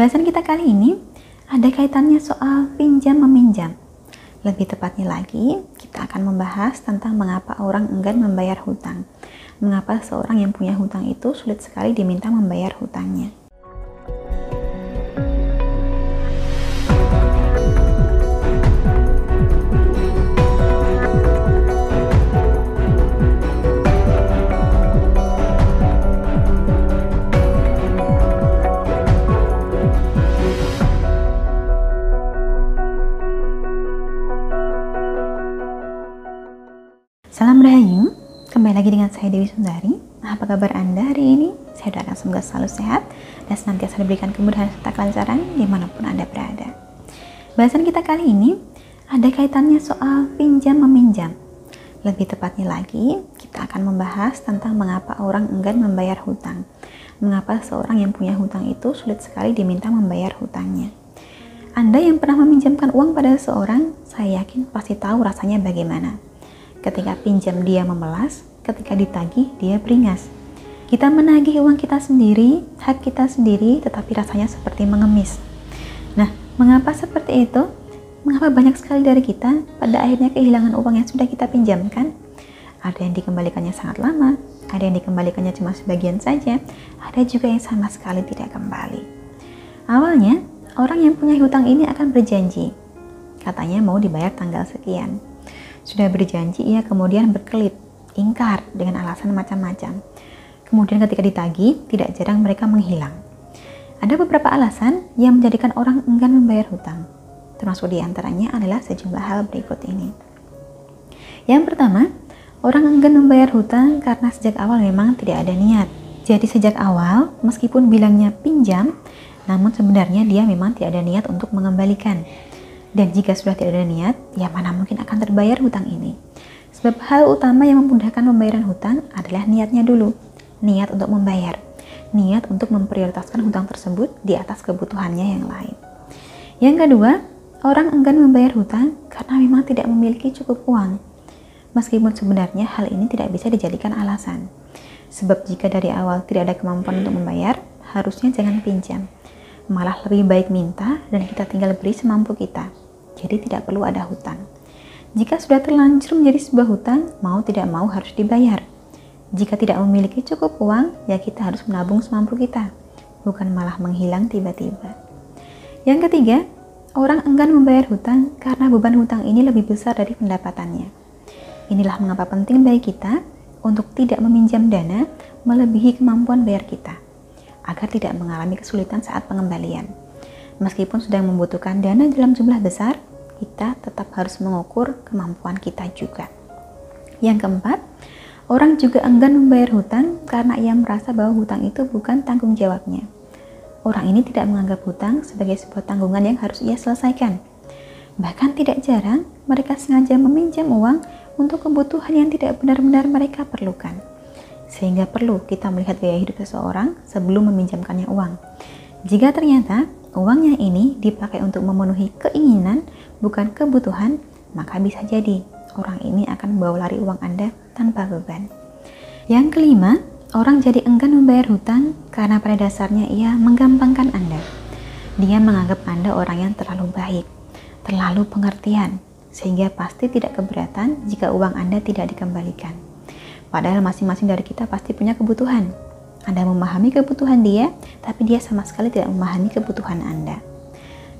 Bahasan kita kali ini ada kaitannya soal pinjam meminjam. Lebih tepatnya lagi, kita akan membahas tentang mengapa orang enggan membayar hutang. Mengapa seorang yang punya hutang itu sulit sekali diminta membayar hutangnya. Saya Dewi Sundari. Apa kabar Anda hari ini? Saya doakan semoga selalu sehat dan senantiasa diberikan kemudahan serta kelancaran di mana pun Anda berada. Bahasan kita kali ini ada kaitannya soal pinjam meminjam. Lebih tepatnya lagi, kita akan membahas tentang mengapa orang enggan membayar hutang. Mengapa seorang yang punya hutang itu sulit sekali diminta membayar hutangnya. Anda yang pernah meminjamkan uang pada seseorang, saya yakin pasti tahu rasanya bagaimana Ketika pinjam dia memelas, ketika ditagih dia beringas. Kita menagih uang kita sendiri, hak kita sendiri, tetapi rasanya seperti mengemis. Nah, mengapa seperti itu? Mengapa banyak sekali dari kita pada akhirnya kehilangan uang yang sudah kita pinjamkan? Ada yang dikembalikannya sangat lama, ada yang dikembalikannya cuma sebagian saja, ada juga yang sama sekali tidak kembali. Awalnya, orang yang punya hutang ini akan berjanji, katanya mau dibayar tanggal sekian. Sudah berjanji, ia kemudian berkelit, ingkar dengan alasan macam-macam. Kemudian ketika ditagih, tidak jarang mereka menghilang. Ada beberapa alasan yang menjadikan orang enggan membayar hutang. Termasuk di antaranya adalah sejumlah hal berikut ini. Yang pertama, orang enggan membayar hutang karena sejak awal memang tidak ada niat. Jadi sejak awal, meskipun bilangnya pinjam, namun sebenarnya dia memang tidak ada niat untuk mengembalikan. Dan jika sudah tidak ada niat, ya mana mungkin akan terbayar hutang ini. Sebab hal utama yang memudahkan pembayaran hutang adalah niatnya dulu. Niat untuk membayar. Niat untuk memprioritaskan hutang tersebut di atas kebutuhannya yang lain. Yang kedua, orang enggan membayar hutang karena memang tidak memiliki cukup uang. Meskipun sebenarnya hal ini tidak bisa dijadikan alasan. Sebab jika dari awal tidak ada kemampuan untuk membayar, harusnya jangan pinjam malah lebih baik minta dan kita tinggal beri semampu kita. Jadi tidak perlu ada hutang. Jika sudah terlanjur menjadi sebuah hutang, mau tidak mau harus dibayar. Jika tidak memiliki cukup uang, ya kita harus menabung semampu kita, bukan malah menghilang tiba-tiba. Yang ketiga, orang enggan membayar hutang karena beban hutang ini lebih besar dari pendapatannya. Inilah mengapa penting bagi kita untuk tidak meminjam dana melebihi kemampuan bayar kita agar tidak mengalami kesulitan saat pengembalian. Meskipun sedang membutuhkan dana dalam jumlah besar, kita tetap harus mengukur kemampuan kita juga. Yang keempat, orang juga enggan membayar hutang karena ia merasa bahwa hutang itu bukan tanggung jawabnya. Orang ini tidak menganggap hutang sebagai sebuah tanggungan yang harus ia selesaikan. Bahkan tidak jarang mereka sengaja meminjam uang untuk kebutuhan yang tidak benar-benar mereka perlukan sehingga perlu kita melihat gaya hidup seseorang sebelum meminjamkannya uang. Jika ternyata uangnya ini dipakai untuk memenuhi keinginan bukan kebutuhan, maka bisa jadi orang ini akan membawa lari uang Anda tanpa beban. Yang kelima, orang jadi enggan membayar hutang karena pada dasarnya ia menggampangkan Anda. Dia menganggap Anda orang yang terlalu baik, terlalu pengertian, sehingga pasti tidak keberatan jika uang Anda tidak dikembalikan. Padahal masing-masing dari kita pasti punya kebutuhan. Anda memahami kebutuhan dia, tapi dia sama sekali tidak memahami kebutuhan Anda.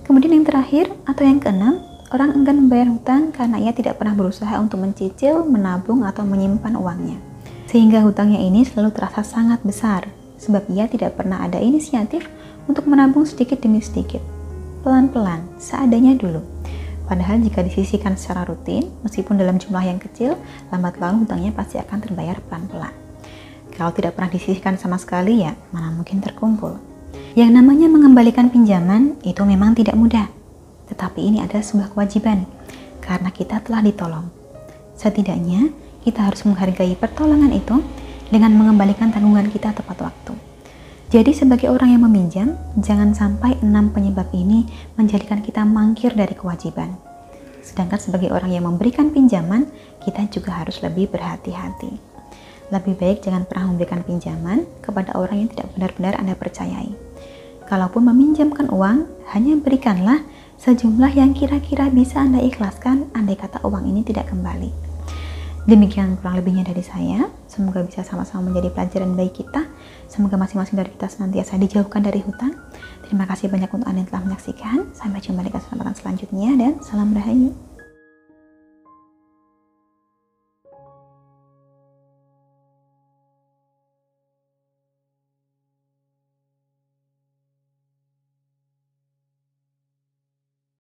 Kemudian yang terakhir atau yang keenam, orang enggan membayar hutang karena ia tidak pernah berusaha untuk mencicil, menabung, atau menyimpan uangnya. Sehingga hutangnya ini selalu terasa sangat besar, sebab ia tidak pernah ada inisiatif untuk menabung sedikit demi sedikit. Pelan-pelan, seadanya dulu Padahal jika disisihkan secara rutin, meskipun dalam jumlah yang kecil, lambat laun hutangnya pasti akan terbayar pelan-pelan. Kalau tidak pernah disisihkan sama sekali ya, mana mungkin terkumpul. Yang namanya mengembalikan pinjaman itu memang tidak mudah. Tetapi ini adalah sebuah kewajiban, karena kita telah ditolong. Setidaknya, kita harus menghargai pertolongan itu dengan mengembalikan tanggungan kita tepat waktu. Jadi sebagai orang yang meminjam, jangan sampai enam penyebab ini menjadikan kita mangkir dari kewajiban. Sedangkan sebagai orang yang memberikan pinjaman, kita juga harus lebih berhati-hati. Lebih baik jangan pernah memberikan pinjaman kepada orang yang tidak benar-benar Anda percayai. kalaupun meminjamkan uang, hanya berikanlah sejumlah yang kira-kira bisa Anda ikhlaskan andai kata uang ini tidak kembali. Demikian kurang lebihnya dari saya. Semoga bisa sama-sama menjadi pelajaran bagi kita. Semoga masing-masing dari kita senantiasa dijauhkan dari hutang. Terima kasih banyak untuk Anda yang telah menyaksikan. Sampai jumpa di kesempatan selanjutnya dan salam rahayu.